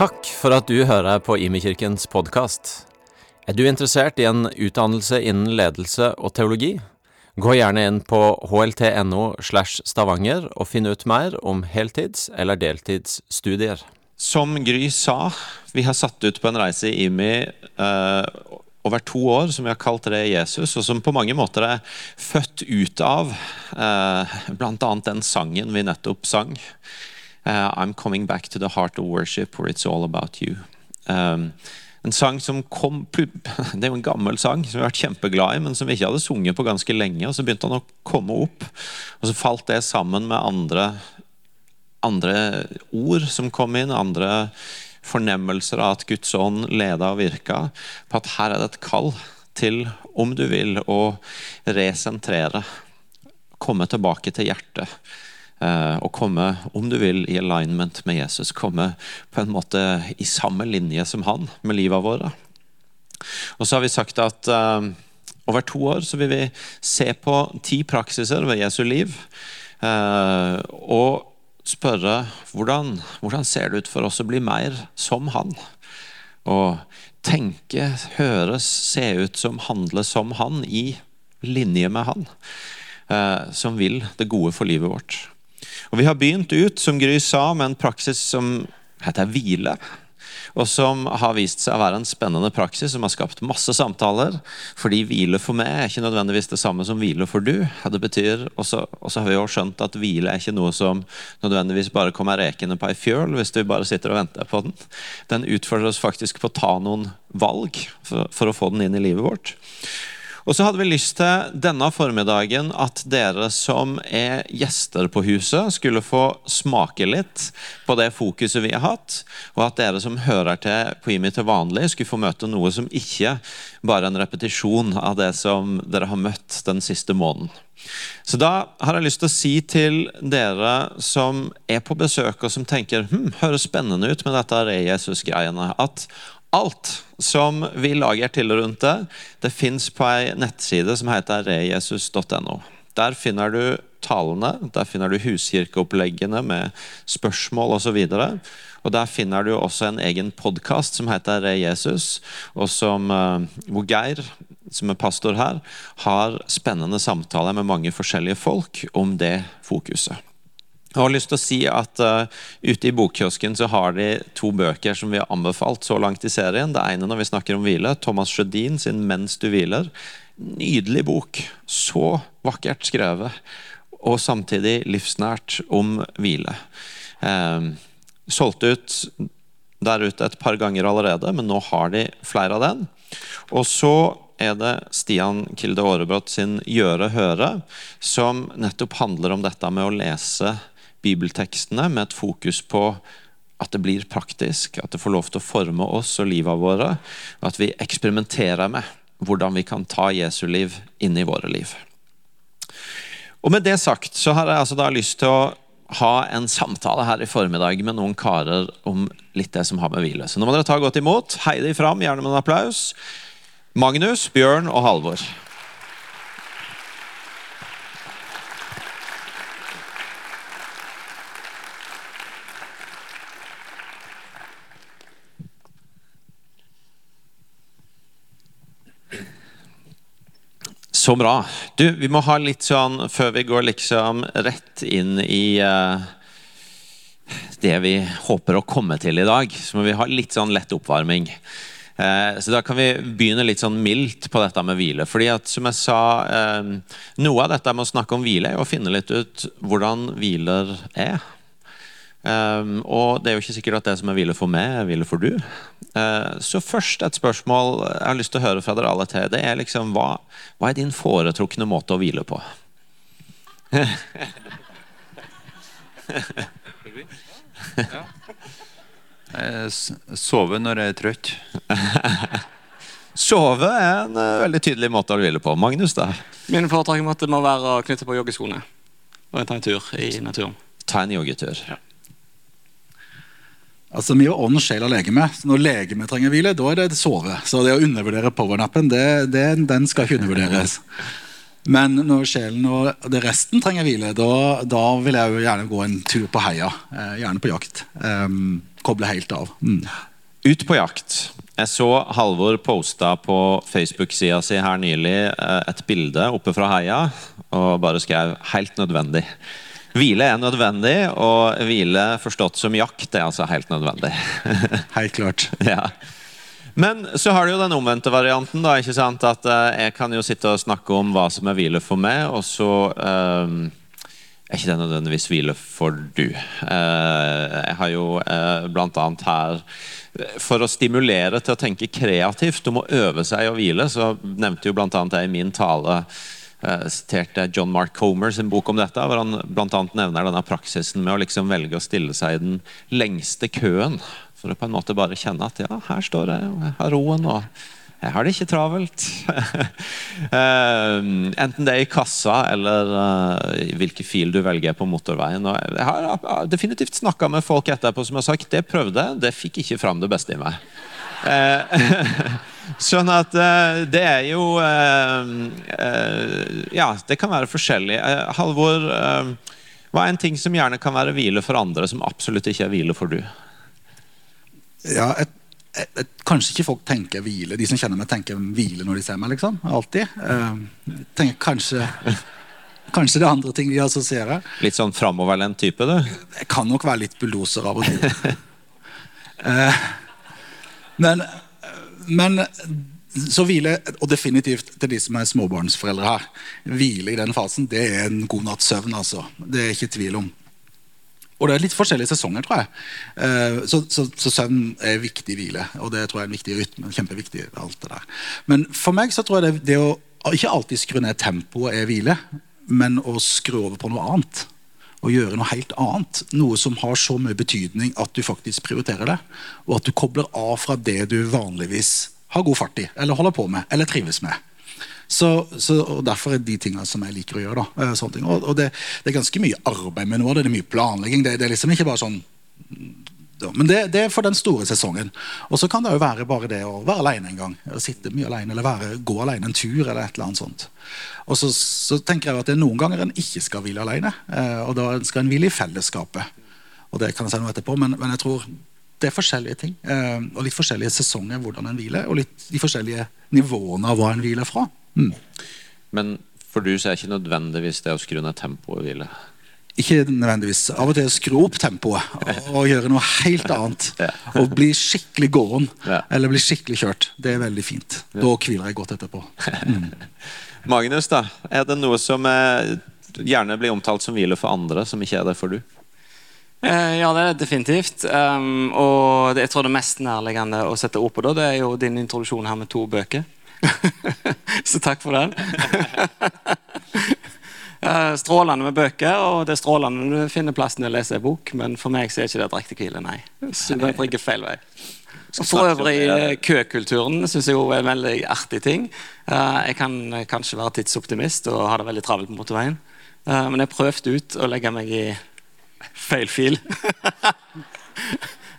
Takk for at du hører på Imekirkens podkast. Er du interessert i en utdannelse innen ledelse og teologi? Gå gjerne inn på hlt.no slash stavanger og finn ut mer om heltids- eller deltidsstudier. Som Gry sa, vi har satt ut på en reise i IMI uh, over to år som vi har kalt det Jesus, og som på mange måter er født ut av uh, bl.a. den sangen vi nettopp sang. Eh, I'm coming back to the heart of worship where it's all about you. Um, en sang som kom Det er jo en gammel sang som vi har vært kjempeglad i, men som vi ikke hadde sunget på ganske lenge. og Så begynte han å komme opp, og så falt det sammen med andre, andre ord som kom inn. andre fornemmelser av at Guds ånd leda og virka. På at her er det et kall til, om du vil, å resentrere. Komme tilbake til hjertet. Eh, og komme, om du vil, i alignment med Jesus. Komme på en måte i samme linje som han med livet våre. Og så har vi sagt at uh, over to år så vil vi se på ti praksiser ved Jesu liv. Uh, og spørre hvordan, hvordan ser det ut for oss å bli mer som han? Og tenke, høres, se ut som, handle som han, i linje med han. Som vil det gode for livet vårt. Og Vi har begynt ut som Gry sa, med en praksis som heter hvile. Og som har vist seg å være en spennende praksis som har skapt masse samtaler. Fordi hvile for meg er ikke nødvendigvis det samme som hvile for du. Det betyr, Og så har vi jo skjønt at hvile er ikke noe som nødvendigvis bare kommer rekende på ei fjøl hvis vi bare sitter og venter på den. Den utfordrer oss faktisk på å ta noen valg for, for å få den inn i livet vårt. Og så hadde vi lyst til denne formiddagen at dere som er gjester på huset, skulle få smake litt på det fokuset vi har hatt, og at dere som hører til på IMI til vanlig, skulle få møte noe som ikke bare er en repetisjon av det som dere har møtt den siste måneden. Så da har jeg lyst til å si til dere som er på besøk og som tenker hm, høres spennende ut med dette Re-Jesus-greiene, at Alt som vi lager til rundt det, det fins på ei nettside som heter rejesus.no. Der finner du talene, der finner du huskirkeoppleggene med spørsmål osv. Og, og der finner du også en egen podkast som heter Re Jesus, og som, eh, hvor Geir, som er pastor her, har spennende samtaler med mange forskjellige folk om det fokuset. Jeg har lyst til å si at uh, Ute i bokkiosken så har de to bøker som vi har anbefalt så langt i serien. Det ene når vi snakker om hvile. Thomas Sjødin sin 'Mens du hviler'. Nydelig bok. Så vakkert skrevet. Og samtidig livsnært om hvile. Uh, solgt ut der ute et par ganger allerede, men nå har de flere av den. Og så er det Stian Kilde Aarebrot sin 'Gjøre høre', som nettopp handler om dette med å lese bibeltekstene med et fokus på at det blir praktisk, at det får lov til å forme oss og livet våre. Og at vi eksperimenterer med hvordan vi kan ta Jesu liv inn i våre liv. Og Med det sagt så har jeg altså da lyst til å ha en samtale her i formiddag med noen karer om litt det som har med hvile. Så nå må dere ta godt imot. Hei de fram, gjerne med en applaus. Magnus, Bjørn og Halvor. Så bra. Du, vi må ha litt sånn, før vi går liksom rett inn i uh, det vi håper å komme til i dag, så må vi ha litt sånn lett oppvarming. Uh, så da kan vi begynne litt sånn mildt på dette med hvile. fordi at som jeg sa, uh, Noe av dette med å snakke om hvile er å finne litt ut hvordan hviler er. Um, og det er jo ikke sikkert at det som er hvile for meg, er hvile for du. Uh, så først et spørsmål jeg har lyst til å høre fra dere alle til. Det er liksom, hva, hva er din foretrukne måte å hvile på? Sove når jeg er trøtt. Sove er en uh, veldig tydelig måte å hvile på. Magnus, da? Min foretrukne måtte må være å knytte på joggeskoene og ta en tur i naturen. Ta en joggetur. Ja. Altså, Vi er ånd, sjel og legeme. Så når legemet trenger hvile, da er det sove. Så det å undervurdere powernappen, det, det, den skal ikke undervurderes. Men når sjelen og det resten trenger hvile, da, da vil jeg jo gjerne gå en tur på heia. Eh, gjerne på jakt. Um, koble helt av. Mm. Ut på jakt. Jeg så Halvor posta på Facebook-sida si her nylig eh, et bilde oppe fra heia, og bare skrev 'helt nødvendig'. Hvile er nødvendig, og hvile forstått som jakt er altså helt nødvendig. Helt klart. ja. Men så har du jo den omvendte varianten. da, ikke sant? At eh, Jeg kan jo sitte og snakke om hva som er hvile for meg, og så eh, er ikke det nødvendigvis hvile for du. Eh, jeg har jo eh, annet her For å stimulere til å tenke kreativt, du må øve seg å hvile, så nevnte jo annet jeg i min tale siterte John Mark Comer sin bok om dette, hvor han annet nevner denne praksisen med å liksom velge å stille seg i den lengste køen. For å på en måte bare kjenne at ja, her står jeg, jeg har roen, og jeg har det ikke travelt. Eh, enten det er i kassa eller eh, hvilken fil du velger på motorveien. Og jeg har eh, definitivt snakka med folk etterpå som har sagt det prøvde det fikk ikke fram det beste i meg. Sånn at eh, det er jo eh, eh, Ja, det kan være forskjellig. Halvor, hva er en ting som gjerne kan være hvile for andre, som absolutt ikke er hvile for du? Ja, jeg, et, kanskje ikke folk tenker hvile. De som kjenner meg, tenker hvile når de ser meg. liksom, Alltid. Uh, tenker kanskje Kanskje det er andre ting de assosierer. Litt sånn framoverlent type, du? Jeg kan nok være litt bulldoser av og til. men, men så hvile, og definitivt til de som er småbarnsforeldre her, hvile i den fasen, det er en god natts søvn. altså. Det er ikke tvil om. Og det er litt forskjellige sesonger, tror jeg. Uh, så, så, så, søvn er viktig hvile, og det tror jeg er en viktig rytme. kjempeviktig alt det der. Men for meg så tror jeg det, det å ikke alltid skru ned tempoet er hvile, men å skru over på noe annet. Og gjøre noe helt annet. Noe som har så mye betydning at du faktisk prioriterer det. Og at du kobler av fra det du vanligvis har god fart i, eller holder på med, eller trives med. Så, så, og Derfor er de tingene som jeg liker å gjøre. da, sånne ting. Og, og det, det, er ganske mye arbeid med noe av det. Det er mye planlegging. Det, det er liksom ikke bare sånn men det, det, er for den store sesongen. Og så kan det jo være bare det å være alene en gang. Sitte mye alene, eller være, gå alene en tur. eller et eller annet sånt. Og så, så tenker jeg at det er noen ganger en ikke skal hvile alene. Eh, og da skal en hvile i fellesskapet. Og det kan jeg si noe etterpå, men, men jeg tror det er forskjellige ting. Eh, og litt forskjellige sesonger hvordan en hviler, og litt de forskjellige nivåene av hva en hviler fra. Mm. Men for du så er det ikke nødvendigvis det å skru ned tempoet hvile? Ikke nødvendigvis. Av og til skru opp tempoet og, og gjøre noe helt annet. Og bli skikkelig gåen eller bli skikkelig kjørt. Det er veldig fint. Da hviler jeg godt etterpå. Mm. Magnus, da, er det noe som eh, gjerne blir omtalt som hvile for andre, som ikke er det for du? Eh, ja, det er det definitivt. Um, og det, jeg tror det mest nærliggende å sette ord på da, det er jo din introduksjon her med to bøker. Så takk for den. Eh, strålende med bøker, og det er strålende når du finner plassen til å lese en bok, men for meg så er ikke det drikkehvile, nei. Så det bringer feil vei. Og For øvrig, eh, køkulturen syns jeg er en veldig artig ting. Eh, Jeg kan kanskje være tidsoptimist og ha det veldig travelt på motorveien, men jeg prøvde ut å legge meg i feil fil.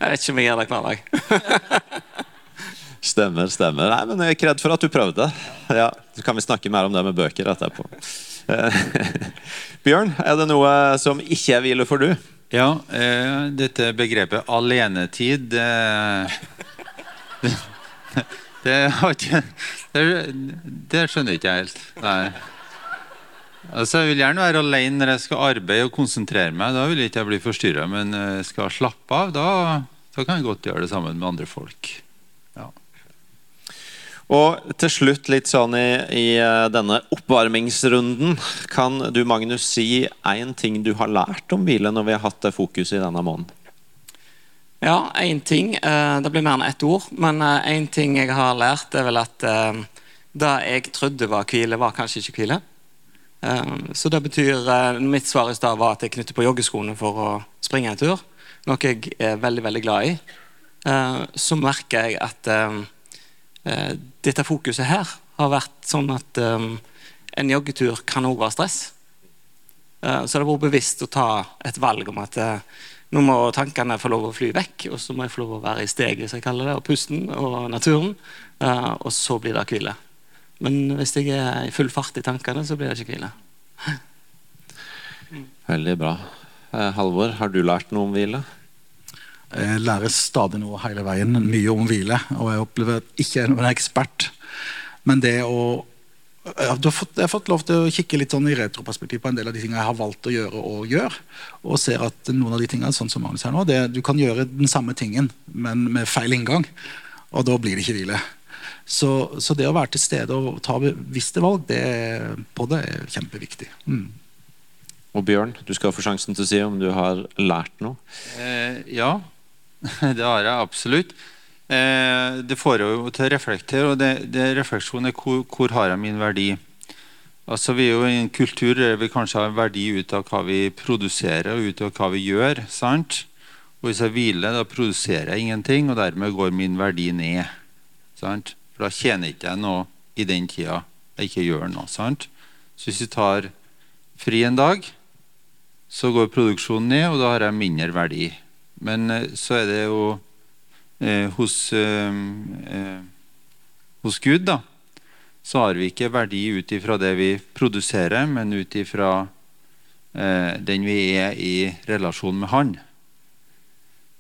Jeg vet ikke om jeg gjør det hver dag. Stemmer, stemmer. Nei, men jeg er redd for at du prøvde. Ja, Så kan vi snakke mer om det med bøker etterpå. Eh, Bjørn, er det noe som ikke er hvile for du? Ja, eh, dette begrepet alenetid det, det, det ikke det, det skjønner jeg helt. Nei. Altså, jeg vil gjerne være alene når jeg skal arbeide og konsentrere meg. Da vil jeg ikke bli forstyrra. Men når jeg skal slappe av, da, da kan jeg godt gjøre det sammen med andre folk. Og til slutt, litt sånn i, i eh, denne oppvarmingsrunden, kan du Magnus si én ting du har lært om hvile når vi har hatt det fokuset i denne måneden? Ja, én ting. eh, Det blir mer enn ett ord. Men én ting jeg har lært, er vel at eh, det jeg trodde var hvile, var kanskje ikke hvile. Eh, Så det betyr eh, Mitt svar i stad var at jeg knytter på joggeskoene for å springe en tur. Noe jeg er veldig, veldig glad i. Eh, Så merker jeg at eh, eh, dette fokuset her har vært sånn at um, en joggetur kan òg være stress. Uh, Så det har vært bevisst å ta et valg om at uh, nå må tankene få lov å fly vekk, og så må jeg få lov å være i steget, som jeg kaller det, og pusten og naturen. Uh, Og så blir det hvile. Men hvis jeg er i full fart i tankene, så blir det ikke hvile. Veldig bra. Eh, Halvor, har du lært noe om hvile? Jeg lærer stadig noe hele veien, mye om hvile. Og jeg opplever at ikke er noen ekspert. Men det å jeg har, fått, jeg har fått lov til å kikke litt sånn i retroperspektiv på en del av de tingene jeg har valgt å gjøre og gjør. Og ser at noen av de tingene, sånn som Magnus her nå, det, du kan gjøre den samme tingen, men med feil inngang. Og da blir det ikke hvile. Så, så det å være til stede og ta bevisste valg det, på det er kjempeviktig. Mm. Og Bjørn, du skal få sjansen til å si om du har lært noe. Eh, ja, det har jeg absolutt. Eh, det får jo til å reflektere, og det, det refleksjonen er hvor, hvor har jeg min verdi? Altså Vi er jo i en kultur der vi kanskje har verdi ut av hva vi produserer og ut av hva vi gjør. sant? Og Hvis jeg hviler, da produserer jeg ingenting, og dermed går min verdi ned. sant? For da tjener ikke jeg noe i den tida jeg ikke gjør noe. sant? Så hvis jeg tar fri en dag, så går produksjonen ned, og da har jeg mindre verdi. Men eh, så er det jo eh, hos, eh, eh, hos Gud, da, så har vi ikke verdi ut ifra det vi produserer, men ut ifra eh, den vi er i relasjon med Han.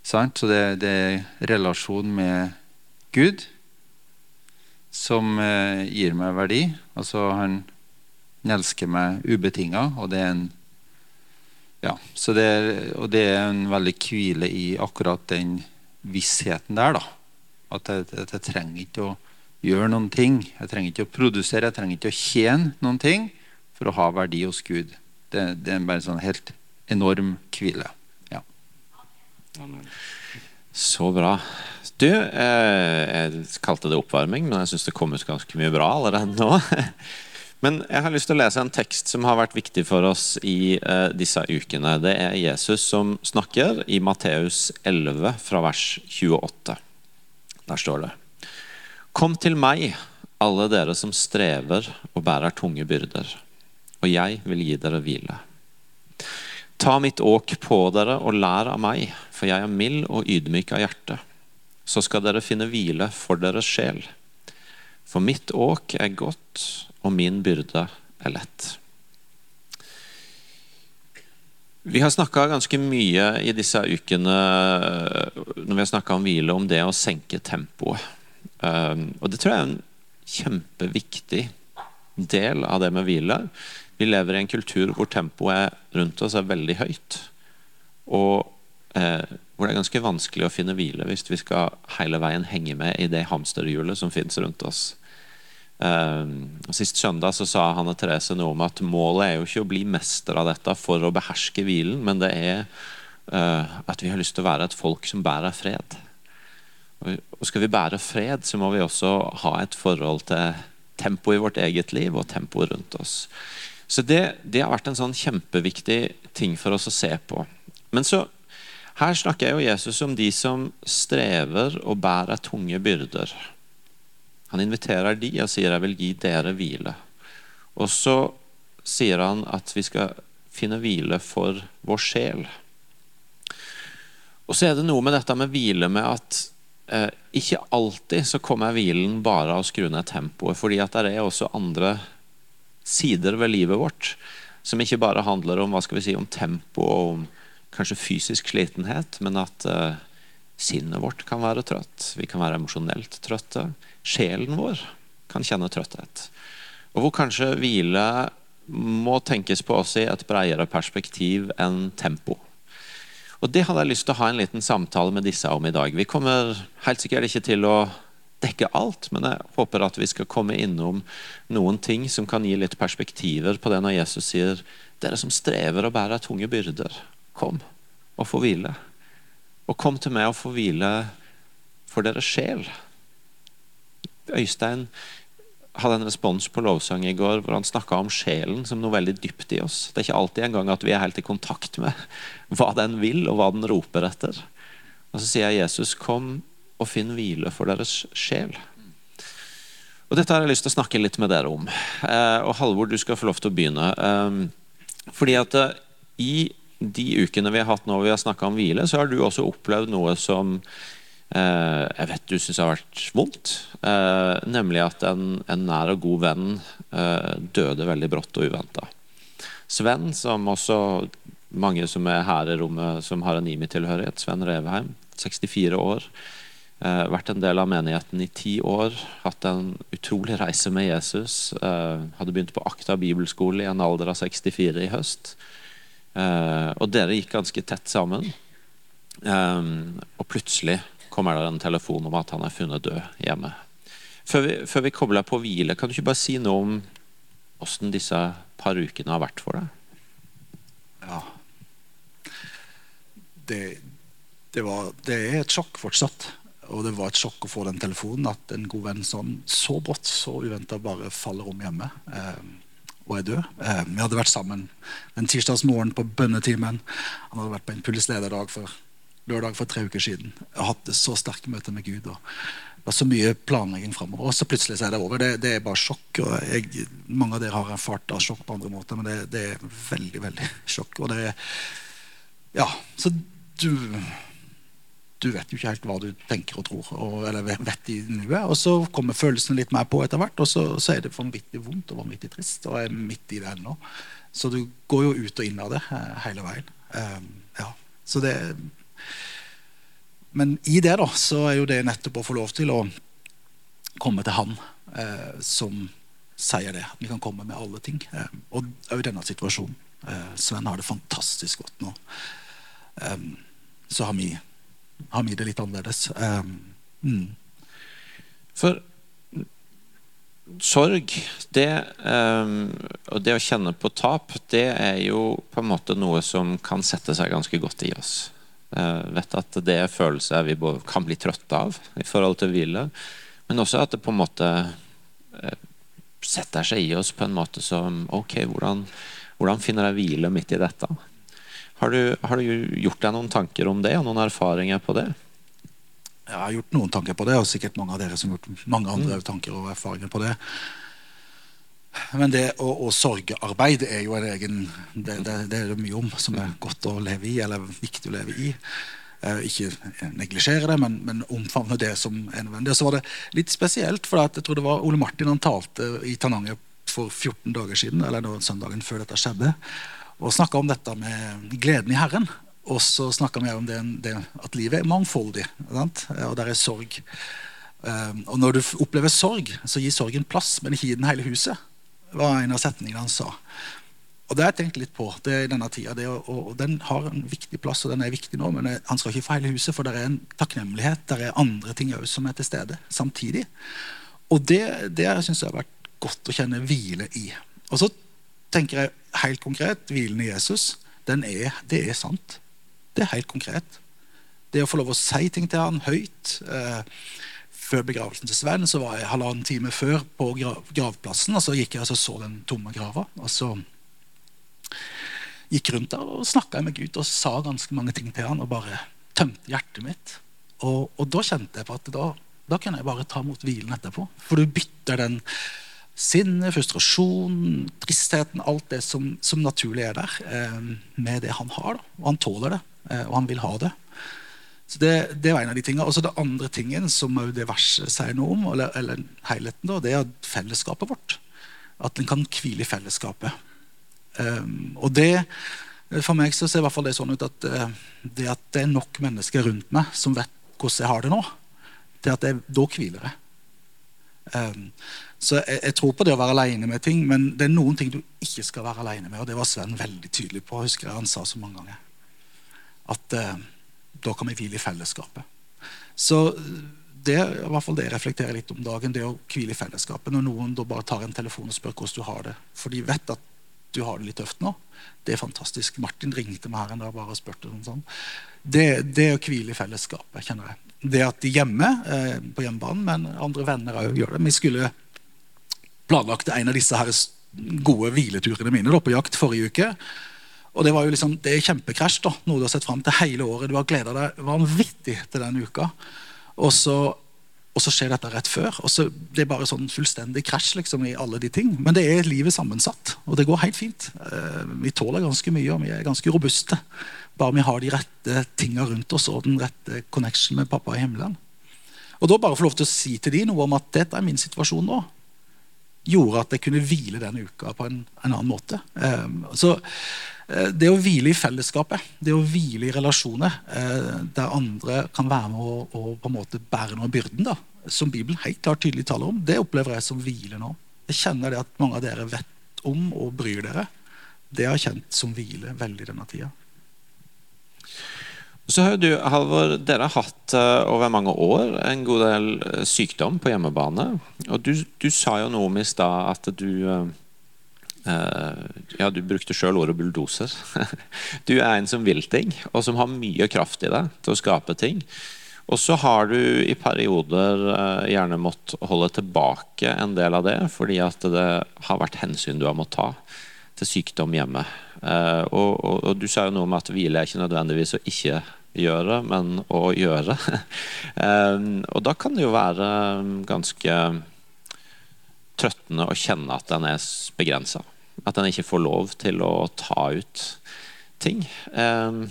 Sant? Så det, det er relasjon med Gud som eh, gir meg verdi. Altså han, elsker meg ubetinga, og det er en ja, det er, og det er en veldig hvile i akkurat den vissheten der. da. At jeg, at jeg, trenger ikke å gjøre noen ting. Jeg trenger ikke å produsere, jeg trenger ikke å tjene noen ting for å ha verdi hos Gud. Det, det er bare en sånn helt enorm hvile. Ja. Så bra. Du, eh, jeg kalte det oppvarming, men jeg syns det kom ut ganske mye bra allerede nå. Men jeg har lyst til å lese en tekst som har vært viktig for oss i eh, disse ukene. Det er Jesus som snakker i Matteus 11 fra vers 28. Der står det Kom til meg, alle dere som strever og bærer tunge byrder, og jeg vil gi dere hvile. Ta mitt åk på dere og lær av meg, for jeg er mild og ydmyk av hjerte. Så skal dere finne hvile for deres sjel. For mitt åk er godt, og min byrde er lett. Vi har snakka ganske mye i disse ukene når vi har snakka om hvile, om det å senke tempoet. Um, og det tror jeg er en kjempeviktig del av det med hvile. Vi lever i en kultur hvor tempoet rundt oss er veldig høyt. Og eh, hvor det er ganske vanskelig å finne hvile hvis vi skal hele veien henge med i det hamsterhjulet som finnes rundt oss. Uh, sist søndag så sa Hanne Therese noe om at målet er jo ikke å bli mester av dette for å beherske hvilen, men det er uh, at vi har lyst til å være et folk som bærer fred. Og Skal vi bære fred, så må vi også ha et forhold til tempoet i vårt eget liv og tempoet rundt oss. Så det, det, har vært en sånn kjempeviktig ting for oss å se på. Men så her snakker jeg jo Jesus om de som strever og bærer tunge byrder. Han inviterer de og sier 'jeg vil gi dere hvile'. Og så sier han at vi skal finne hvile for vår sjel. Og så er det noe med dette med hvile med at eh, ikke alltid så kommer hvilen bare av å skru ned tempoet. fordi at det er også andre sider ved livet vårt som ikke bare handler om hva skal vi si, om tempo og om kanskje fysisk slitenhet, men at eh, sinnet vårt kan være trøtt. Vi kan være emosjonelt trøtte sjelen vår kan kjenne trøtthet. Og hvor kanskje hvile må tenkes på også i et bredere perspektiv enn tempo. Og Det hadde jeg lyst til å ha en liten samtale med disse om i dag. Vi kommer helt sikkert ikke til å dekke alt, men jeg håper at vi skal komme innom noen ting som kan gi litt perspektiver på det når Jesus sier dere som strever og bærer tunge byrder, kom og få hvile. Og kom til meg og få hvile for deres sjel. Øystein hadde en respons på lovsang i går hvor han snakka om sjelen som noe veldig dypt i oss. Det er ikke alltid engang at vi er helt i kontakt med hva den vil, og hva den roper etter. Og så sier Jesus, kom og finn hvile for deres sjel. Og Dette har jeg lyst til å snakke litt med dere om. Eh, og Halvor, du skal få lov til å begynne. Eh, fordi at eh, i de ukene vi har hatt nå vi har snakka om hvile, så har du også opplevd noe som jeg vet du syns har vært vondt. Eh, nemlig at en, en, nær og god venn eh, døde veldig brått og uventa. Sven, som også mange som er her i rommet som har en IMI-tilhørighet. Sven Reveheim, 64 år. Eh, vært en del av menigheten i ti år. Hatt en utrolig reise med Jesus. Eh, hadde begynt på Akta bibelskole i en alder av 64 i høst. Eh, og dere gikk ganske tett sammen. Eh, og plutselig kommer det en telefon om at han er funnet død hjemme. Før vi, før vi kobler på hvile, kan du ikke bare si noe om åssen disse par ukene har vært for deg? Ja. Det, det, var, det er et sjokk fortsatt. Og det var et sjokk å få den telefonen. At en god venn sånn så brått, så uventa bare faller om hjemme. Eh, og er død. Eh, vi hadde vært sammen en tirsdagsmorgen på bønnetimen. Han hadde vært på en pulslederdag for lørdag for tre uker siden. Jeg hatt så sterke møter med Gud. og det var så mye planlegging framover. Og så plutselig så er det over. Det, det er bare sjokk. og jeg, Mange av dere har erfart av sjokk på andre måter, men det, det er veldig veldig sjokk. og det ja, Så du du vet jo ikke helt hva du tenker og tror. Og, eller vet i nuet, Og så kommer følelsene litt mer på etter hvert, og så, så er det vanvittig vondt og vanvittig trist. Og jeg er midt i det ennå. Så du går jo ut og inn av det eh, hele veien. Um, ja. Så det Men i det da, så er jo det nettopp å få lov til å komme til Han eh, som sier det. At vi kan komme med alle ting. Eh, og òg denne situasjonen. Eh, Sven har det fantastisk godt nå. Eh, så har vi har vi det litt annerledes. Um, mm. For sorg, det, um, og det å kjenne på tap, det er jo på en måte noe som kan sette seg ganske godt i oss. Uh, vet at det er følelser vi kan bli trøtte av i forhold til hvile. Men også at det på en måte uh, setter seg i oss på en måte som Ok, hvordan, hvordan finner jeg hvile midt i dette? Har du, har du, gjort deg noen tanker om det, og noen erfaringer på det? Jeg har gjort noen tanker på det, og sikkert mange av dere som har gjort mange andre mm. tanker og erfaringer på det. Men det å, å sorgarbeid er jo en egen det, det, det, er det mye om som er godt å leve i, eller viktig å leve i. Eh, ikke neglisjere det, men, men, omfavne det som er nødvendig. Og så var det litt spesielt, for jeg tror det var Ole Martin han talte i Tananger for 14 dager siden, eller søndagen før dette skjedde og snakka om dette med gleden i Herren. Og så snakka vi om det, det, at livet er mangfoldig, sant? og der er sorg. Um, og når du opplever sorg, så gir sorgen plass, men ikke gi den hele huset. Var en av setningene han sa. Og det har jeg tenkt litt på det i denne tida. Det, og, og, Den har en viktig plass, og den er viktig nå, men han skal ikke få hele huset, for det er en takknemlighet. Det er andre ting òg som er til stede samtidig. Og det, det syns jeg har vært godt å kjenne hvile i. Og så tenker jeg helt konkret hvilen i Jesus, er, det er sant. Det er helt konkret. Det å få lov å si ting til han høyt eh, Før begravelsen til Sven så var jeg halvannen time før på grav, gravplassen. og Så gikk jeg og så, den tomme grava. og så gikk rundt der og snakka med Gud og sa ganske mange ting til han og bare tømte hjertet mitt. Og, og da kjente jeg på at da, da kunne jeg bare ta mot hvilen etterpå. For du bytter den sinnet, frustrasjon, tristheten, alt det som, som naturlig er der, eh, med det han har. Da. Og han tåler det, eh, og han vil ha det. Så det, det var en av de tingene. Og så det andre tingen som det verset sier noe om, eller, eller helheten, da, det er fellesskapet vårt. At en kan hvile i fellesskapet. Um, og det, For meg så ser i hvert fall det sånn ut at uh, det at det er nok mennesker rundt meg som vet hvordan jeg har det nå, til at jeg, da hviler jeg. Um, så jeg, jeg, tror på det å være alene med ting, men det er noen ting du ikke skal være alene med. Og det var Sven veldig tydelig på. husker jeg Han sa så mange ganger. At eh, da kan vi hvile i fellesskapet. Så det i hvert fall det jeg reflekterer litt om dagen, det å hvile i fellesskapet. Når noen da bare tar en telefon og spør hvordan du har det. For de vet at du har det litt tøft nå. Det er fantastisk. Martin ringte meg her en dag bare og spurte. Sånn. Det, det å hvile i fellesskapet, kjenner jeg. Det at de hjemme, eh, på hjemmebanen, men andre venner òg gjør det. Vi skulle planlagt en av disse her gode hvileturene mine da, på jakt forrige uke. Og Det var jo liksom, det er kjempekrasj. da, Noe du har sett fram til hele året. Du har gleda deg vanvittig til den uka. Og så, og så, skjer dette rett før. og så Det er bare sånn fullstendig krasj liksom, i alle de ting. Men det er livet sammensatt, og det går helt fint. Eh, vi tåler ganske mye, og vi er ganske robuste. Bare vi har de rette tinga rundt oss og den rette connection med pappa i himmelen. Og da bare få lov til å si til de noe om at dette er min situasjon nå gjorde at jeg kunne hvile den uka på en, en annen måte. Um, så det å hvile i fellesskapet, det å hvile i relasjoner eh, der andre kan være med og, og på en måte bære noe av byrden, da, som Bibelen helt klart tydelig taler om, det opplever jeg som hvile nå. Jeg kjenner det at mange av dere vet om og bryr dere. Det har jeg kjent som hvile veldig denne tida. Så har du, Halvor, dere har hatt uh, over mange år en god del sykdom på hjemmebane. Og du, du, sa jo noe om i stad at du Ja, du brukte sjøl ordet bulldoser. du er en som vil ting, og som har mye kraft i deg til å skape ting. Og så har du i perioder gjerne måttet holde tilbake en del av det, fordi at det har vært hensyn du har måttet ta til sykdom hjemme. Og, og, og du sa jo noe om at hvile er ikke nødvendigvis å ikke gjøre, men å gjøre. Og da kan det jo være ganske trøttende å kjenne at den er begrensa. At den ikke får lov til å ta ut ting. Ehm,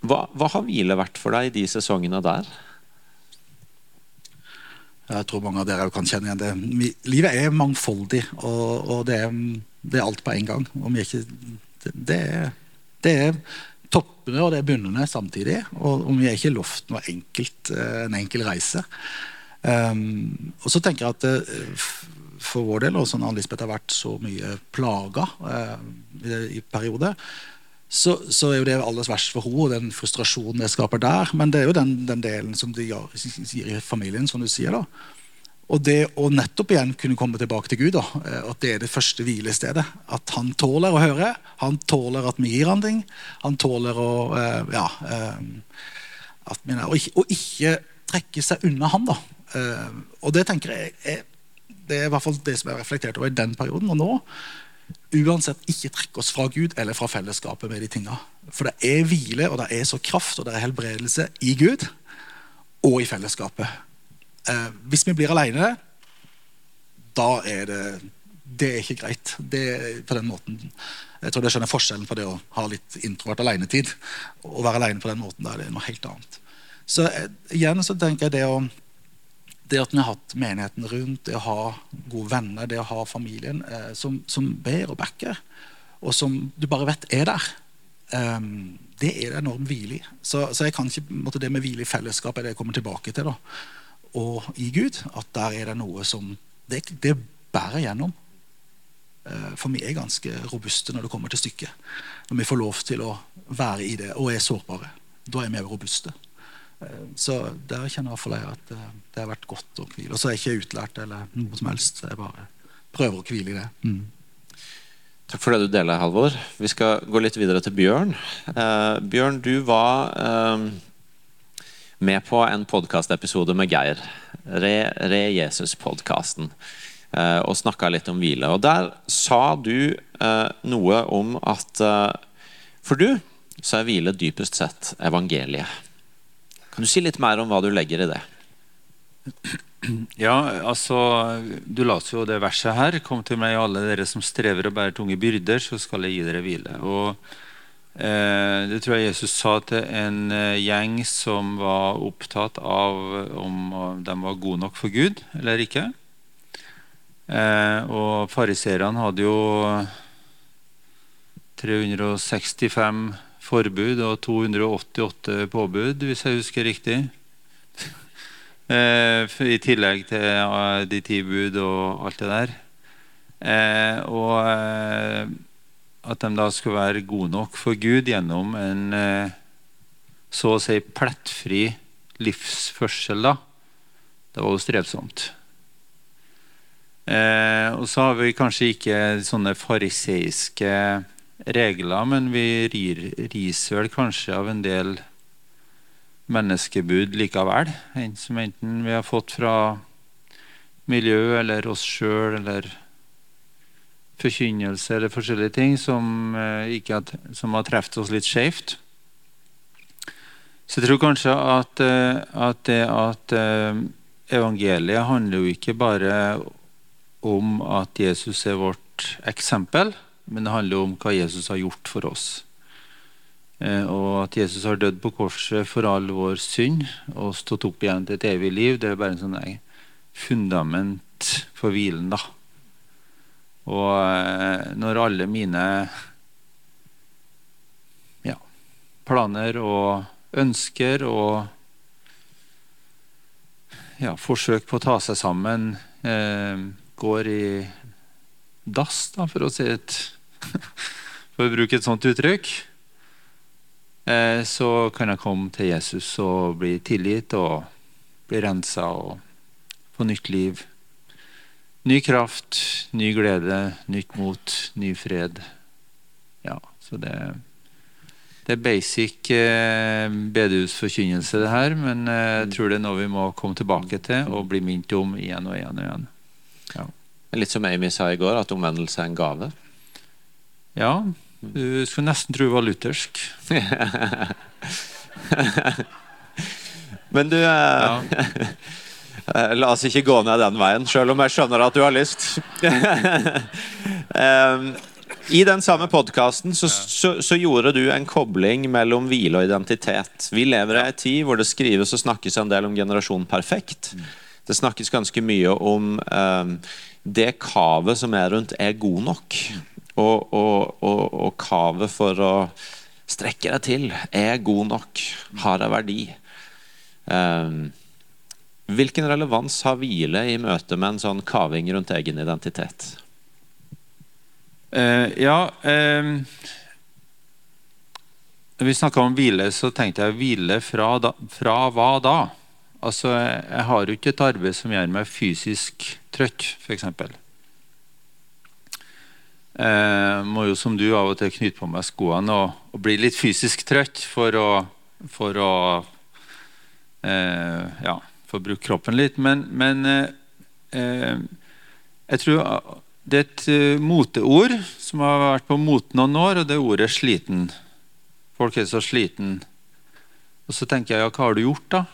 hva, hva har hvile vært for deg i de sesongene der? Jeg tror mange av dere kan kjenne igjen det. Livet er mangfoldig, og, og det, er, det, er, alt på en gang. Ikke, det, er, det, er, toppene og det er bunnene samtidig. Og, og vi er ikke lovt noe enkelt, eh, en enkel reise. Um, og så tenker jeg at uh, for vår del, og sånn Lisbeth har vært så mye plaga uh, i, i perioder, så, så, er jo det aller verst for henne, den frustrasjonen det skaper der. Men det er jo den, den delen som de gir i familien, som du sier. da og det å nettopp igjen kunne komme tilbake til Gud, da, eh, at det er det første hvilestedet. At han tåler å høre, han tåler at vi gir han ting. Han tåler å eh, ja, eh, at og, ikke, og, ikke, trekke seg unna han. da. Og det tenker jeg er, det er i hvert fall det som er reflektert over i den perioden. Og nå uansett ikke trekke oss fra Gud eller fra fellesskapet med de tinga. For det er hvile, og det er så kraft og det er helbredelse i Gud og i fellesskapet. Eh, hvis vi blir alene, da er det Det er ikke greit. Det, på den måten. Jeg tror det skjønner forskjellen på det å ha litt introvert alenetid og være alene på den måten. Det er noe helt annet. Så eh, igjen så tenker jeg det å det at vi har hatt menigheten rundt, det å ha gode venner, det å ha familien eh, som, som, ber og backer, og som du bare vet er der, eh, det er det enormt hvile i. Så, så, jeg kan ikke, måtte det med hvile i fellesskap er det jeg kommer tilbake til. da og i Gud, at der er det noe som Det, det bærer gjennom. Eh, for vi er ganske robuste når det kommer til stykket. Når vi får lov til å være i det og er sårbare. Da er vi robuste. Eh, så der kjenner jeg at eh, det har vært godt å hvile. Og så er jeg ikke utlært eller noe som helst. Jeg bare prøver å hvile i det. Mm. Takk for det du deler, Halvor. Vi skal gå litt videre til Bjørn. Eh, Bjørn, du var eh, med på en podkastepisode med Geir. Re, Re Jesus-podkasten. Eh, og snakka litt om hvile. Og Der sa du eh, noe om at eh, for du så er hvile dypest sett evangeliet. Kan du si litt mer om hva du legger i det? Ja, altså Du leste jo det verset her. Kom til meg, alle dere som strever og bærer tunge byrder, så skal jeg gi dere hvile. Og Eh, det tror jeg Jesus sa til en eh, gjeng som var opptatt av om de var gode nok for Gud eller ikke. Eh, og fariseerne hadde jo 365 forbud og 288 påbud, hvis jeg husker riktig. I tillegg til de ti bud og alt det der. Og at de da skulle være gode nok for Gud gjennom en eh, så å si plettfri livsførsel. da. Det var jo strevsomt. Eh, og så har vi kanskje ikke sånne fariseiske regler, men vi rir, riser vel kanskje av en del menneskebud likevel. Som enten vi har fått fra miljø eller oss sjøl eller forkynnelse eller forskjellige ting som, ikke har, som har truffet oss litt skjevt. Så jeg tror kanskje at, eh, at det at eh, evangeliet handler jo ikke bare om at Jesus er vårt eksempel, men det handler om hva Jesus har gjort for oss. Og at Jesus har dødd på korset for all vår synd og stått opp igjen til et evig liv, det er bare en sånn fundament for hvilen. da. Og eh, når alle mine planer og ønsker og ja, forsøk på å ta seg sammen eh, går i dass, da, for å si et For å bruke et sånt uttrykk. Eh, så kan jeg komme til Jesus og bli tilgitt og bli rensa og få nytt liv. Ny kraft, ny glede, nytt mot, ny fred. Ja, så det det er basic eh, bedehusforkynnelse, det her. Men eh, jeg tror det er noe vi må komme tilbake til og bli minnet om igjen og igjen. og igjen. Ja. Litt som Amy sa i går, at omvendelse er en gave. Ja. Du skulle nesten tro det var luthersk. Men du eh, Ja. La oss ikke gå ned den veien, selv om jeg skjønner at du har lyst. I den samme podkasten så, så, så gjorde du en kobling mellom hvile og identitet. Vi lever i ei tid hvor det skrives og snakkes en del om generasjon perfekt. Det snakkes ganske mye om um, det kavet som er rundt, er god nok. Og, og, og, og kavet for å strekke deg til er jeg god nok, har jeg verdi. Um, hvilken relevans har hvile i møte med en sånn kaving rundt egen identitet? Uh, ja um, Når vi snakka om hvile, så tenkte jeg hvile fra, da, fra hva da? Altså, jeg, har jo ikke et arbeid som gjør meg fysisk trøtt, f.eks. Eh, må jo som du av og til knytte på meg skoene og, og bli litt fysisk trøtt for å, for å eh, ja, for å bruke kroppen litt. Men, men eh, eh, jeg tror det er et eh, moteord som har vært på moten noen år, og det er ordet 'sliten'. Folk er så sliten. Og så tenker jeg, ja, hva har du gjort, da?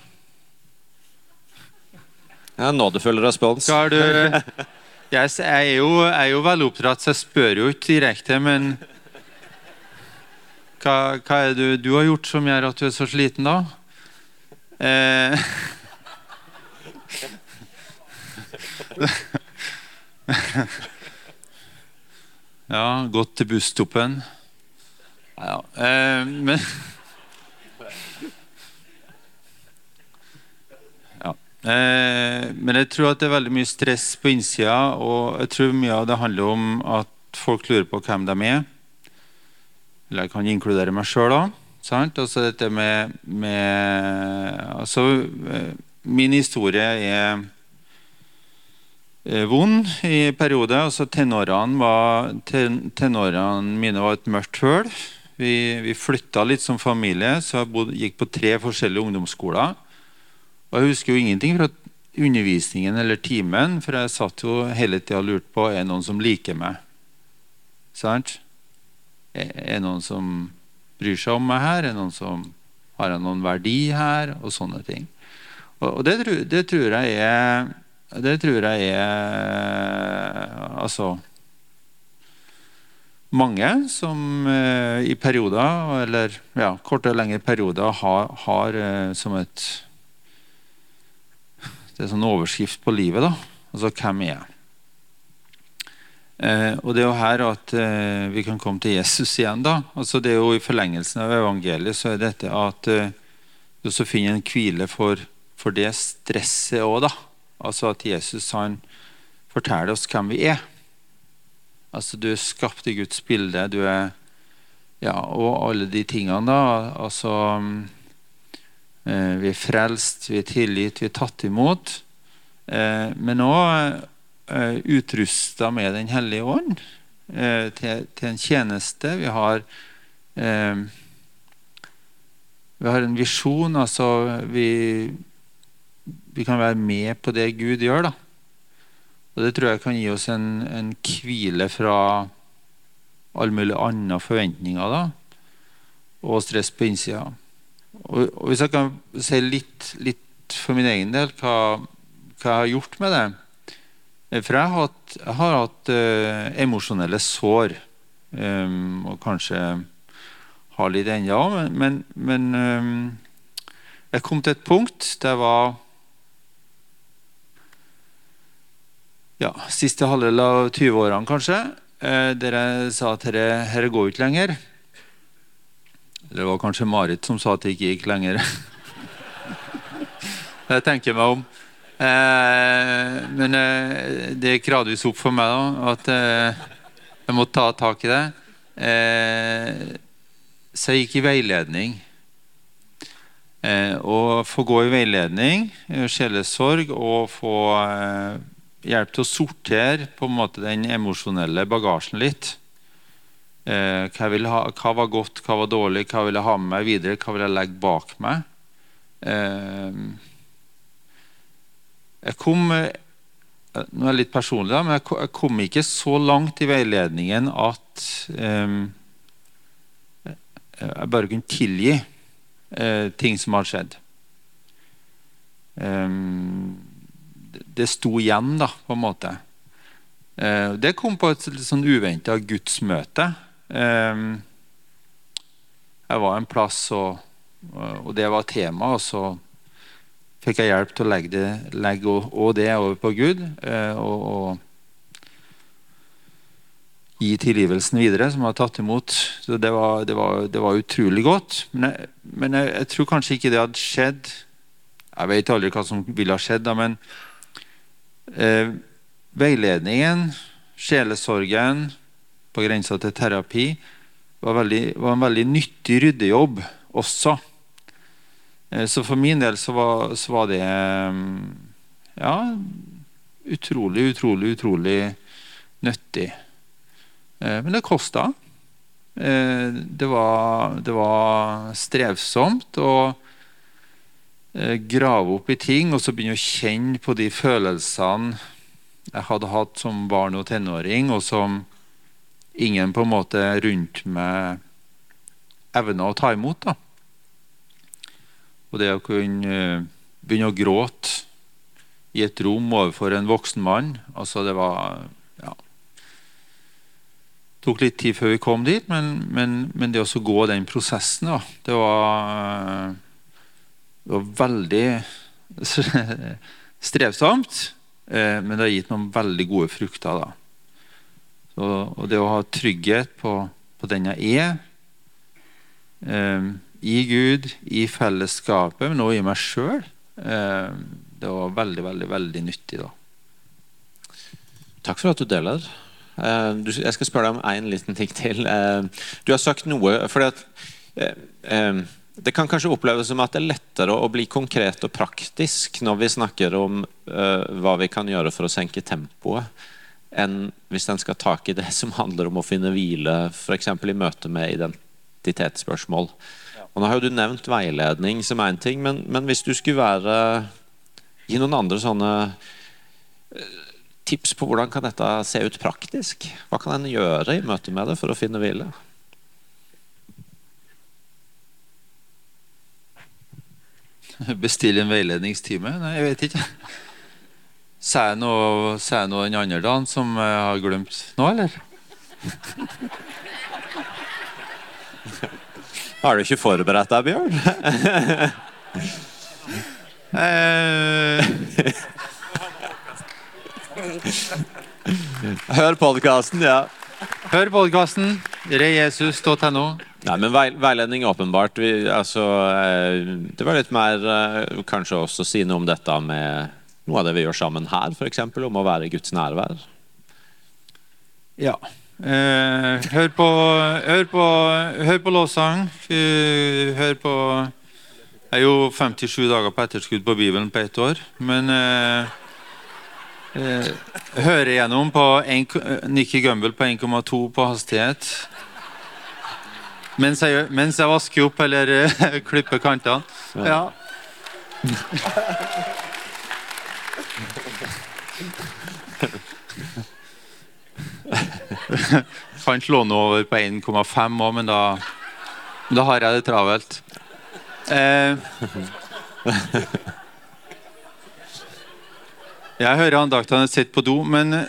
Ja, Nådefull respons. Hva har du Jeg er jo, jeg er jo så jeg spør jo ikke direkte, men hva, hva er det du, du har gjort som gjør at du er så sliten, da? Eh, ja, gått til busstoppen. Ja, eh, men Eh, men jeg tror at det er veldig mye stress på innsida, og jeg tror mye av det handler om at folk lurer på hvem de er. Eller jeg kan inkludere meg sjøl òg. Altså dette med, med altså, eh, Min historie er vond i perioder. Altså tenårene, var, ten, tenårene mine var et mørkt høl. Vi, vi flytta litt som familie, så jeg bodde, gikk på tre forskjellige ungdomsskoler. Og jeg husker jo ingenting fra undervisningen eller timen, for jeg satt jo hele tida og lurte på er det noen som liker meg. Sant? Er det noen som bryr seg om meg her? Er det noen som har jeg noen verdi her? Og sånne ting. Og, og det, det tror jeg er Det tror jeg er Altså mange som eh, i perioder, eller ja, korte og lengre perioder, har, har eh, som et Det er sånn overskrift på livet, da. Altså hvem er jeg? Eh, og det er jo her at eh, vi kan komme til Jesus igjen. da. Altså det er jo I forlengelsen av evangeliet så er dette at eh, du også finner en hvile for, for det stresset òg. Altså at Jesus han forteller oss hvem vi er. Altså Du er skapt i Guds bilde. du er ja, Og alle de tingene. da. Altså eh, Vi er frelst, vi er tilgitt, vi er tatt imot. Eh, men òg uh, utrusta med Den hellige ånd eh, til, en tjeneste. Vi har eh, Vi har en visjon. Altså vi, vi kan være med på det Gud gjør. da. Og Det tror jeg kan gi oss en, en hvile fra alle mulige andre forventninger da, og stress på innsida. Og, Hvis jeg kan si litt, litt for min egen del hva, hva jeg har gjort med det Eh, For jeg har hatt, jeg har hatt uh, emosjonelle sår, um, og kanskje har litt ennå, men, men, men um, jeg kom til et punkt der jeg var ja, siste halvdel av 20-årene, kanskje, der jeg sa at dette går ikke lenger. Det var kanskje Marit som sa at det ikke gikk lenger. jeg tenker meg om. Eh, men eh, det gikk gradvis opp for meg da, at eh, jeg måtte ta tak i det. Eh, så jeg gikk i veiledning. Eh, og få gå i veiledning, eh, sjelesorg, og få eh, hjelp til å sortere på en måte den emosjonelle bagasjen litt. Eh, hva, ha, hva, var godt, hva var dårlig, hva vil jeg ha med meg videre, hva vil jeg legge bak meg? Eh, jeg kom eh, Nå er jeg litt personlig, da, men jeg kom ikke så langt i veiledningen at jeg bare kunne tilgi ting som har skjedd. Det sto igjen, da, på en måte. det kom på et litt sånn uventa gudsmøte. Ehm, jeg var en plass, og, og det var tema. Og så fikk jeg hjelp til å legge det, legge og det over på Gud. Eh, og, og, gi tilgivelsen videre, som jeg har tatt imot. Så det var, det var, det var utrolig godt. Men, jeg, men jeg, jeg, tror kanskje ikke det hadde skjedd Jeg vet aldri hva som ville ha skjedd, da, men eh, veiledningen, sjelesorgen på grensa til terapi, var, veldig, var, en veldig nyttig ryddejobb også. Eh, så for min del så var, så var det mm, ja, utrolig, utrolig, utrolig nyttig. Eh, men det kosta. Eh, det var, det var strevsomt å grave opp i ting og så begynne å kjenne på de følelsene jeg hadde hatt som barn og tenåring, og som ingen på en måte rundt meg evner å ta imot. da. Og det å kunne eh, begynne å gråte i et rom overfor en voksen mann altså Det var ja, tok litt tid før vi kom dit, men, men, men det å gå den prosessen da, det var, det var veldig strevsomt. Eh, men det har gitt noen veldig gode frukter. da. Og, og det å ha trygghet på, på den jeg er, eh, i Gud, i fellesskapet, men også i meg sjøl, eh, det var veldig, veldig, veldig nyttig. da. Takk for at du deler. Uh, du, jeg skal spørre deg om én liten ting til. Uh, du har sagt noe fordi at uh, eh, det kan kanskje oppleves som at det er lettere å bli konkret og praktisk når vi snakker om hva vi kan gjøre for å senke tempoet enn hvis en skal tak i det som handler om å finne hvile, f.eks. i møte med identitetsspørsmål. Og nå har jo du nevnt veiledning som én ting, men, men, hvis du skulle være Gi noen andre sånne eh, tips på hvordan kan dette se ut praktisk? Hva kan en gjøre i møte med det for å finne hvile? Bestille en veiledningstime? Nei, jeg vet ikke. Sa jeg noe, noe den andre dagen som jeg har glemt nå, eller? Har du ikke forberedt deg, Bjørn? Eh. Hør podkasten, ja. Hør podkasten. Rejesus.no. Nei, men Veiledning, åpenbart. Vi, altså, eh, det var litt mer eh, Kanskje også å si noe om dette med noe av det vi gjør sammen her, f.eks. om å være i Guds nærvær? Ja. Eh, hør, på, hør, på, hør på lovsang. Hør på Jeg er jo 57 dager på etterskudd på Bibelen på ett år. Men eh, eh, høre igjennom på en, Nikki Gumbel på 1,2 på hastighet. Mens jeg, mens jeg vasker opp eller eh, klipper kantene. Ja. Fant låne over på 1,5 òg, men da, da har jeg det travelt. Eh, jeg hører andaktene sitter på do, men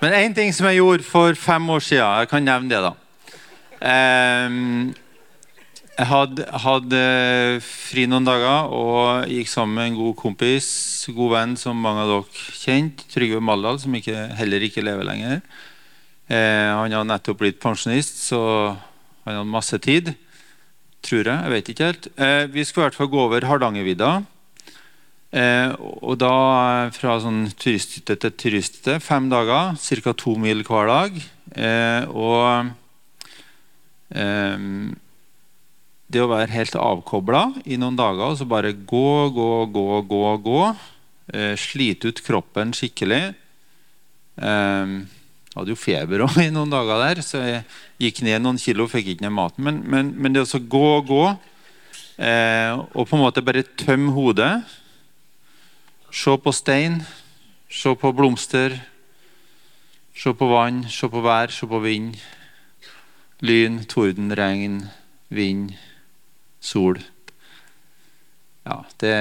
Men én ting som jeg gjorde for fem år siden, jeg kan nevne det, da. Eh, jeg hadde, hadde, fri noen dager og gikk sammen med en god kompis, god venn som mange av dere kjente, Trygve Maldal, som ikke, heller ikke lever lenger. Eh, han har nettopp blitt pensjonist, så han hadde masse tid. Tror jeg. Jeg vet ikke helt. Eh, vi skulle i hvert fall gå over Hardangervidda. Eh, og da fra sånn turisthytte til turisthytte. Fem dager, ca. to mil hver dag. Eh, og eh, det å være helt avkobla i noen dager og så bare gå, gå, gå, gå, gå. Eh, slite ut kroppen skikkelig. Eh, hadde jo feber også i noen dager der, så jeg gikk ned noen kilo. Fikk ikke ned maten. Men, men, men det å gå og gå, eh, og på en måte bare tømme hodet Se på stein, se på blomster, se på vann, se på vær, se på vind. Lyn, torden, regn, vind, sol. Ja, det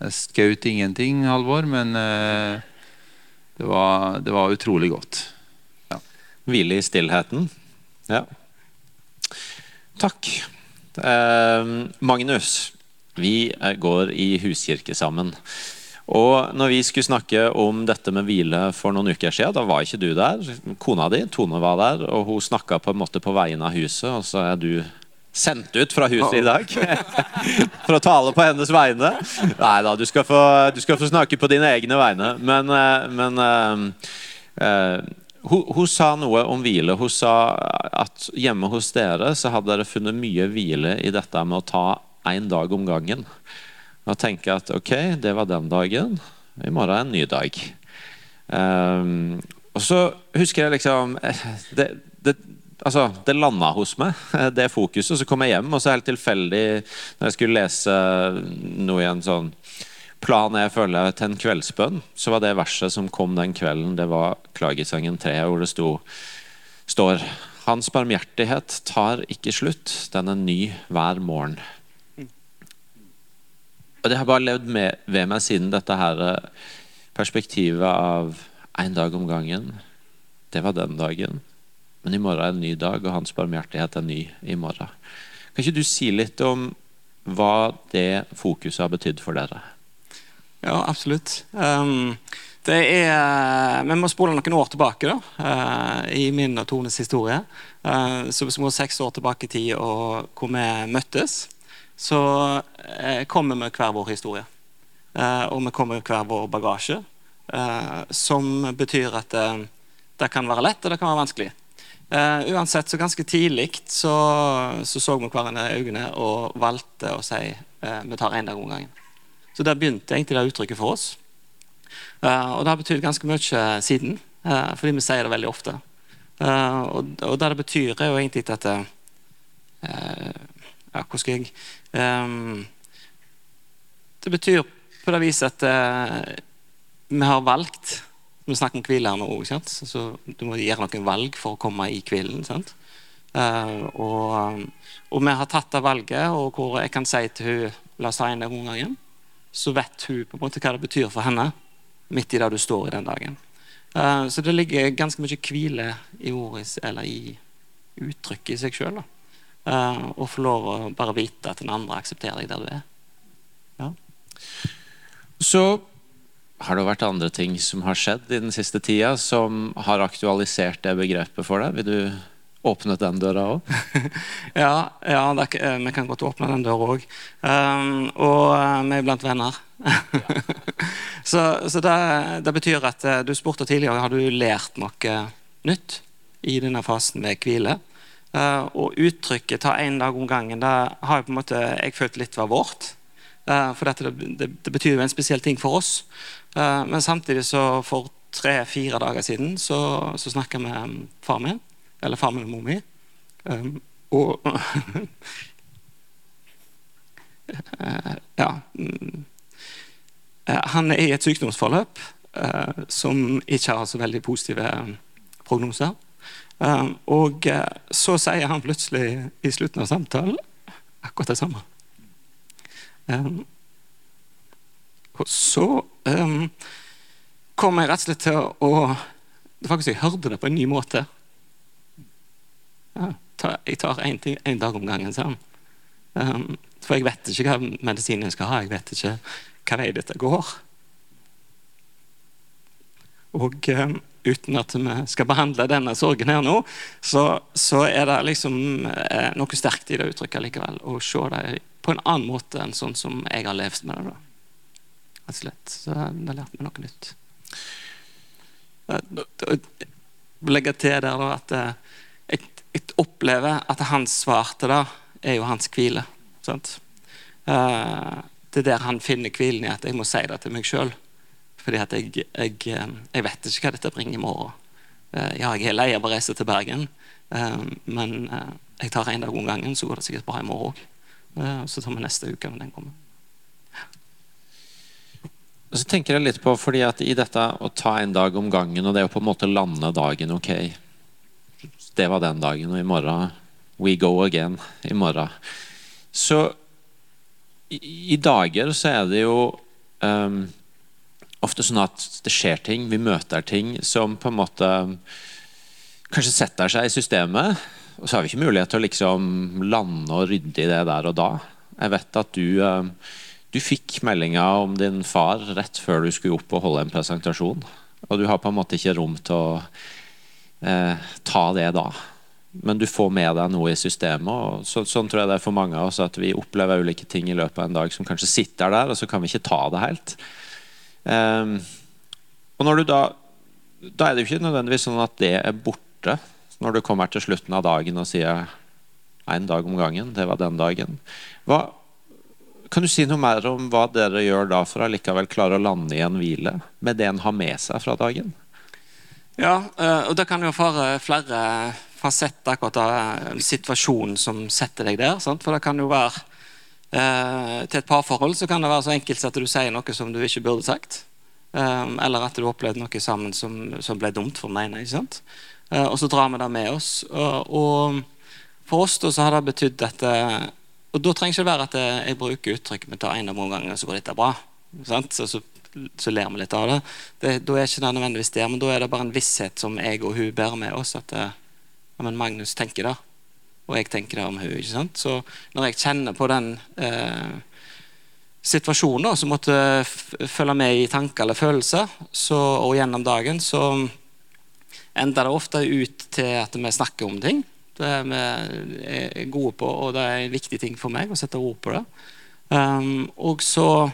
Jeg skjøt ingenting, Halvor, men uh, det var, det var utrolig godt. Ja. Hvile i stillheten. Ja. Takk. Eh, Magnus, vi går i huskirke sammen. Og når vi skulle snakke om dette med hvile for noen uker siden, da var ikke du der. Kona di, Tone, var der, og hun snakka på en måte på vegne av huset. Og så er du sendt ut fra huset i dag for å tale på hennes vegne. Nei da, du skal få, du skal få snakke på dine egne vegne. Men, eh, men uh, uh, hun, hun, sa noe om hvile. Hun sa at hjemme hos dere så hadde dere funnet mye hvile i dette med å ta én dag om gangen. Og tenke at ok, det var den dagen. I morgen er en ny dag. Um, og så husker jeg liksom Det, det, altså, det landa hos meg, det fokuset. Så kom jeg hjem, og så helt tilfeldig når jeg skulle lese noe i en sånn plan jeg føler til en kveldsbønn, så var det verset som kom den kvelden, det var Klagesangen 3, hvor det sto, står Hans barmhjertighet tar ikke slutt, den er ny hver morgen. Og det har bare levd med, ved meg siden dette her eh, perspektivet av én dag om gangen. Det var den dagen. Men i morgen er en ny dag, og hans barmhjertighet er ny i morgen. Kan ikke du si litt om hva det fokuset har betydd for dere? Ja, absolutt. Um, det er, vi må spole noen år tilbake da, uh, i min og Tones historie. Uh, så vi må seks år tilbake i tid og hvor vi møttes, så uh, kommer vi hver vår historie. Eh, og vi kommer hver vår bagasje. Eh, som betyr at eh, det kan være lett, og det kan være vanskelig. Eh, uansett, så ganske tidlig så, så, så vi hverandre i øynene og valgte å si uh, vi tar én dag om gangen. Så der begynte egentlig det uttrykket for oss. og det har betydd ganske mye siden, fordi vi sier det veldig ofte. og, og det det betyr, er jo egentlig at ja, Hvordan skal jeg um, Det betyr på det viset at uh, vi har valgt Vi snakker om hvile her nå. Så du må gjøre noen valg for å komme i hvilen. Uh, og, og, vi har tatt det valget, og hvor jeg kan si til hun La oss ta en gang igjen. Så vet hun på en måte hva det betyr for henne midt i det du står i den dagen. Uh, så det ligger ganske mye hvile i ordet, eller i uttrykket i seg sjøl. Uh, og få lov å bare vite at den andre aksepterer deg der du er. Ja. Så har det vært andre ting som har skjedd i den siste tida som har aktualisert det begrepet for deg? Vil du åpne den døra òg? ja, ja er, eh, vi kan godt åpne den døra òg. Um, og uh, vi er blant venner. så, så det, det, betyr at uh, du spurte tidligere har du lært noe nytt i denne fasen med hvile. Uh, og uttrykket 'ta én dag om gangen' det har jeg på en måte jeg følt litt var vårt. Uh, for dette, det, det, betyr jo en spesiell ting for oss. Uh, men samtidig så for tre-fire dager siden så, så snakka vi med far min, eller far min og mor mi. Um, og Ja. Um, han er i et sykdomsforløp som ikke har så veldig positive prognoser. Um, og så sier han plutselig i slutten av samtalen akkurat det samme. Um, og så um, kom jeg rett og slett til å faktisk Jeg hørte det på en ny måte. Ja, jeg tar én dag om gangen, sa. Um, for jeg vet ikke hva medisinen jeg skal ha. Jeg vet ikke hva vei dette går. Og um, uten at vi skal behandle denne sorgen her nå, så, så er det liksom eh, noe sterkt i det uttrykket likevel. Å se det på en annen måte enn sånn som jeg har levd med det. da. Rett og slett. Så det har lært meg noe nytt. Legge til der da at eh, jeg, jeg opplever at hans svar til det er jo hans hvile. sant? Eh, det er der han finner hvilen i at jeg må si det til meg sjøl. Fordi at jeg, jeg, eh, jeg, vet ikke hva dette bringer i morgen. Ja, jeg er lei av å reise til Bergen, men jeg tar en dag om gangen, så går det sikkert bra i morgen òg. Så tar vi neste uke når den kommer. Og så tenker jeg litt på, fordi at I dette å ta en dag om gangen og det å på en måte lande dagen Ok, det var den dagen, og i morgen We go again. I morgen. Så i, i dager så er det jo um, ofte sånn at det skjer ting, vi møter ting som på en måte kanskje setter seg i systemet. Og så har vi ikke mulighet til å liksom lande og rydde i det der og da. Jeg vet at du, eh, du fikk meldinga om din far rett før du skulle opp og holde en presentasjon. Og du har på en måte ikke rom til å eh, ta det da. Men du får med deg noe i systemet. og så, Sånn tror jeg det er for mange av oss at vi opplever ulike ting i løpet av en dag som kanskje sitter der, og så kan vi ikke ta det helt. Um, og når du da Da er det jo ikke nødvendigvis sånn at det er borte når du kommer til slutten av dagen og sier én dag om gangen. Det var den dagen. Hva, kan du si noe mer om hva dere gjør da for å likevel klare å lande i en hvile med det en har med seg fra dagen? Ja, eh, og det kan jo være flere fasetter akkurat av situasjonen som setter deg der. Sant? For det kan jo være Eh, til et parforhold så kan det være så enkelt at du sier noe som du ikke burde sagt. Eh, eller at du opplevde noe sammen som, som, ble dumt for den ene. ikke sant? Eh, og så drar vi det med oss. Og, og for oss da så har det betydd at eh, Og da trenger ikke det være at eh, jeg bruker uttrykk vi tar en av ganger, så går dette bra. Så, så, så, ler vi litt av det. det. Da er ikke det nødvendigvis det, men da er det bare en visshet som jeg og hun bærer med oss. At eh, ja, men Magnus tenker det og jeg tenker det om hun, ikke sant? Så når jeg kjenner på den eh, situasjonen som måtte følge med i tanker eller følelser, så, og gjennom dagen, så ender det ofte ut til at vi snakker om ting. Det er vi er gode på, og det er en viktig ting for meg å sette ord på det. Um, og så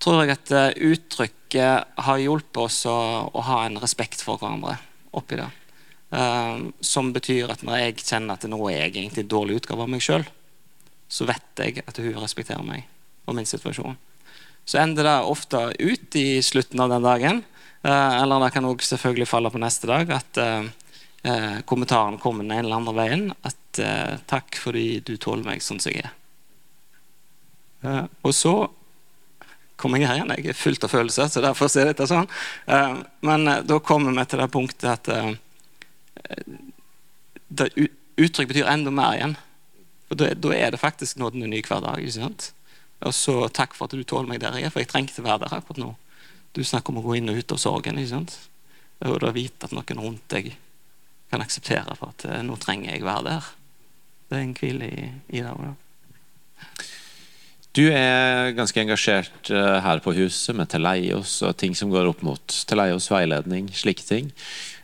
tror jeg at eh, uttrykket har hjulpet oss å, å ha en respekt for hverandre oppi det. Um, som betyr at når jeg kjenner at nå er jeg egentlig en dårlig utgave av meg sjøl, så vet jeg at hun respekterer meg og min situasjon. Så ender det ofte ut i slutten av den dagen, uh, eller det kan òg selvfølgelig falle på neste dag, at uh, kommentaren kommer den ene eller andre veien. At 'takk fordi du tåler meg sånn som jeg er'. og så kommer jeg her igjen. Jeg er fullt av følelser, så derfor ser dette sånn. men da kommer vi til det punktet at det uttrykk betyr enda mer igjen. For Da, da er det faktisk nåden en ny hverdag. ikke sant? Og så takk for at du tåler meg der jeg er, for jeg trengte å være der akkurat nå. Du snakker om å gå inn og ut av sorgen. ikke sant? Og da vite at noen rundt deg kan akseptere for at eh, nå trenger jeg være der. Det er en hvile i, i det. Da. Du er ganske engasjert eh, her på huset med Teleios og ting som går opp mot Teleios veiledning, slike ting.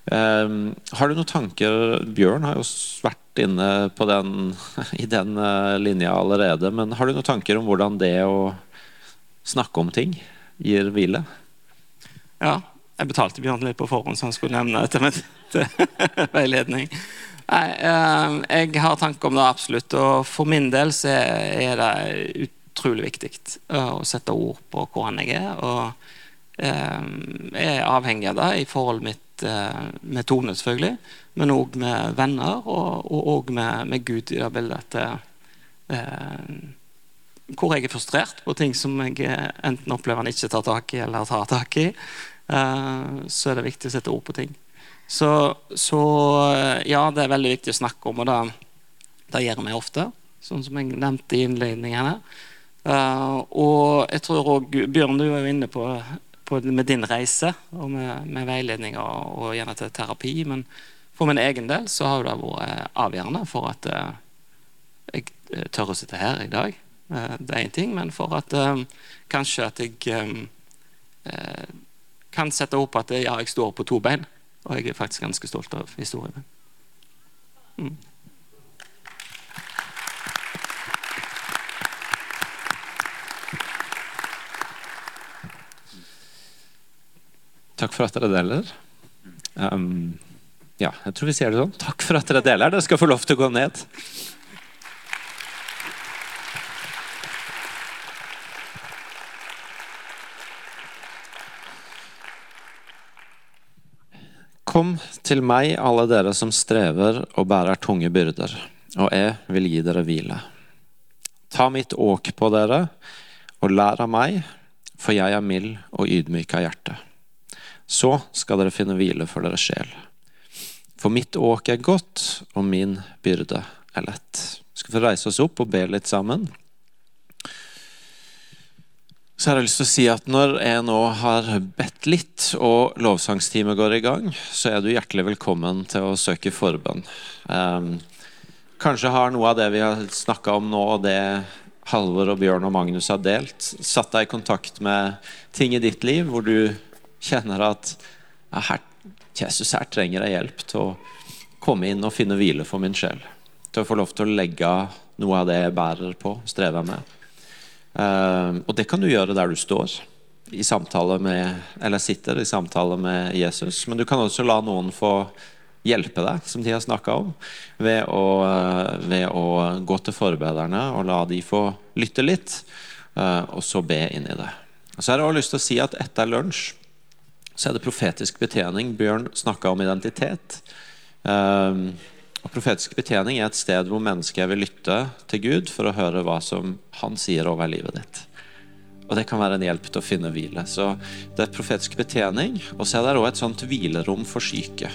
Um, har du noen tanker Bjørn har jo vært inne på den, i den uh, linja allerede. Men har du noen tanker om hvordan det å snakke om ting gir hvile? Ja, jeg betalte Bjørn litt på forhånd, så han skulle nevne dette med veiledning. Nei, uh, jeg har tanker om det absolutt. Og for min del så er det utrolig viktig uh, å sette ord på hvordan jeg er. Og jeg er avhengig av det i forholdet mitt Eh, med Tone, selvfølgelig, men òg med venner og, òg med, med, Gud i det bildet. Eh, hvor jeg er frustrert på ting som jeg enten opplever han ikke tar tak i, eller tar tak i. Eh, så er det viktig å sette ord på ting. Så, så, ja, det er veldig viktig å snakke om, og det, det gjør vi ofte. Sånn som jeg nevnte i innledningen. Uh, og jeg tror òg Bjørn, du er jo inne på på, med din reise og med, med veiledning og, og, gjerne til terapi. Men for min egen del så har det vært eh, avgjørende for at jeg eh, tør å sitte her i dag. Uh, det er én ting, men for at uh, kanskje at jeg um, kan sette opp at ja, jeg står på to bein. Og jeg er faktisk ganske stolt av historien. Mm. Takk for at dere deler. Um, ja, jeg tror vi sier det sånn. Takk for at dere deler. Dere skal få lov til å gå ned. Kom til meg, alle dere som strever og bærer tunge byrder, og jeg vil gi dere hvile. Ta mitt åk på dere, og lær av meg, for jeg er mild og ydmyk av hjerte. Så skal dere finne hvile for deres sjel. For mitt åk er godt, og min byrde er lett. Vi skal få reise oss opp og be litt sammen. Så har jeg lyst til å si at Når jeg nå har bedt litt, og lovsangsteamet går i gang, så er du hjertelig velkommen til å søke forbønn. Um, kanskje har noe av det vi har snakka om nå, og det Halvor og Bjørn og Magnus har delt, satt deg i kontakt med ting i ditt liv hvor du kjenner at ja, her, Jesus, her trenger jeg hjelp til å komme inn og finne hvile for min sjel. Til å få lov til å legge noe av det jeg bærer på, strever med. Uh, og det kan du gjøre der du står, i samtale med, eller sitter i samtale med Jesus. Men du kan også la noen få hjelpe deg, som de har snakka om, ved å, uh, ved å, gå til forbederne og la de få lytte litt, uh, og så be inn i det. Så har jeg også lyst til å si at etter lunsj så er det profetisk betjening. Bjørn snakka om identitet. Og Profetisk betjening er et sted hvor mennesker vil lytte til Gud for å høre hva som han sier over livet ditt. Og Det kan være en hjelp til å finne hvile. Så Det er profetisk betjening, og så er det også et sånt hvilerom for syke.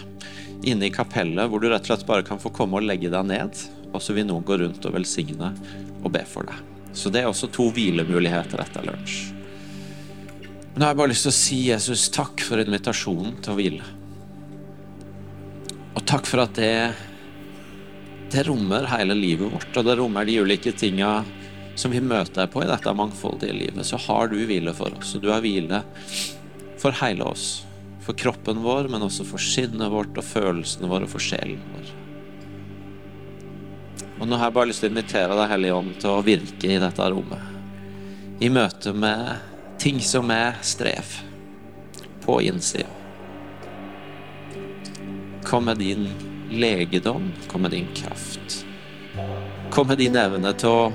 Inne i kapellet hvor du rett og slett bare kan få komme og legge deg ned, og så vil noen gå rundt og velsigne og be for deg. Så det er også to hvilemuligheter etter lunsj. Men nå har jeg bare lyst til å si Jesus takk for invitasjonen til å hvile. Og takk for at det det rommer hele livet vårt, og det rommer de ulike tinga som vi møter på i dette mangfoldige livet. Så har du hvile for oss, og du har hvile for hele oss. For kroppen vår, men også for sinnet vårt og følelsene våre og for sjelen vår. Og nå har jeg bare lyst til å invitere deg, Hellige Ånd, til å virke i dette rommet. I møte med ting som er strev på innsida. Kom med din legedom, kom med din kraft. Kom med din evne til å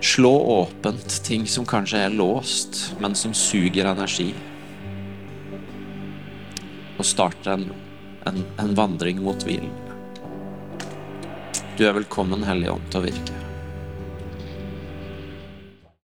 slå åpent ting som kanskje er låst, men som suger energi. Og starte en, en, en vandring mot hvilen. Du er velkommen, Hellige Ånd, til å virke.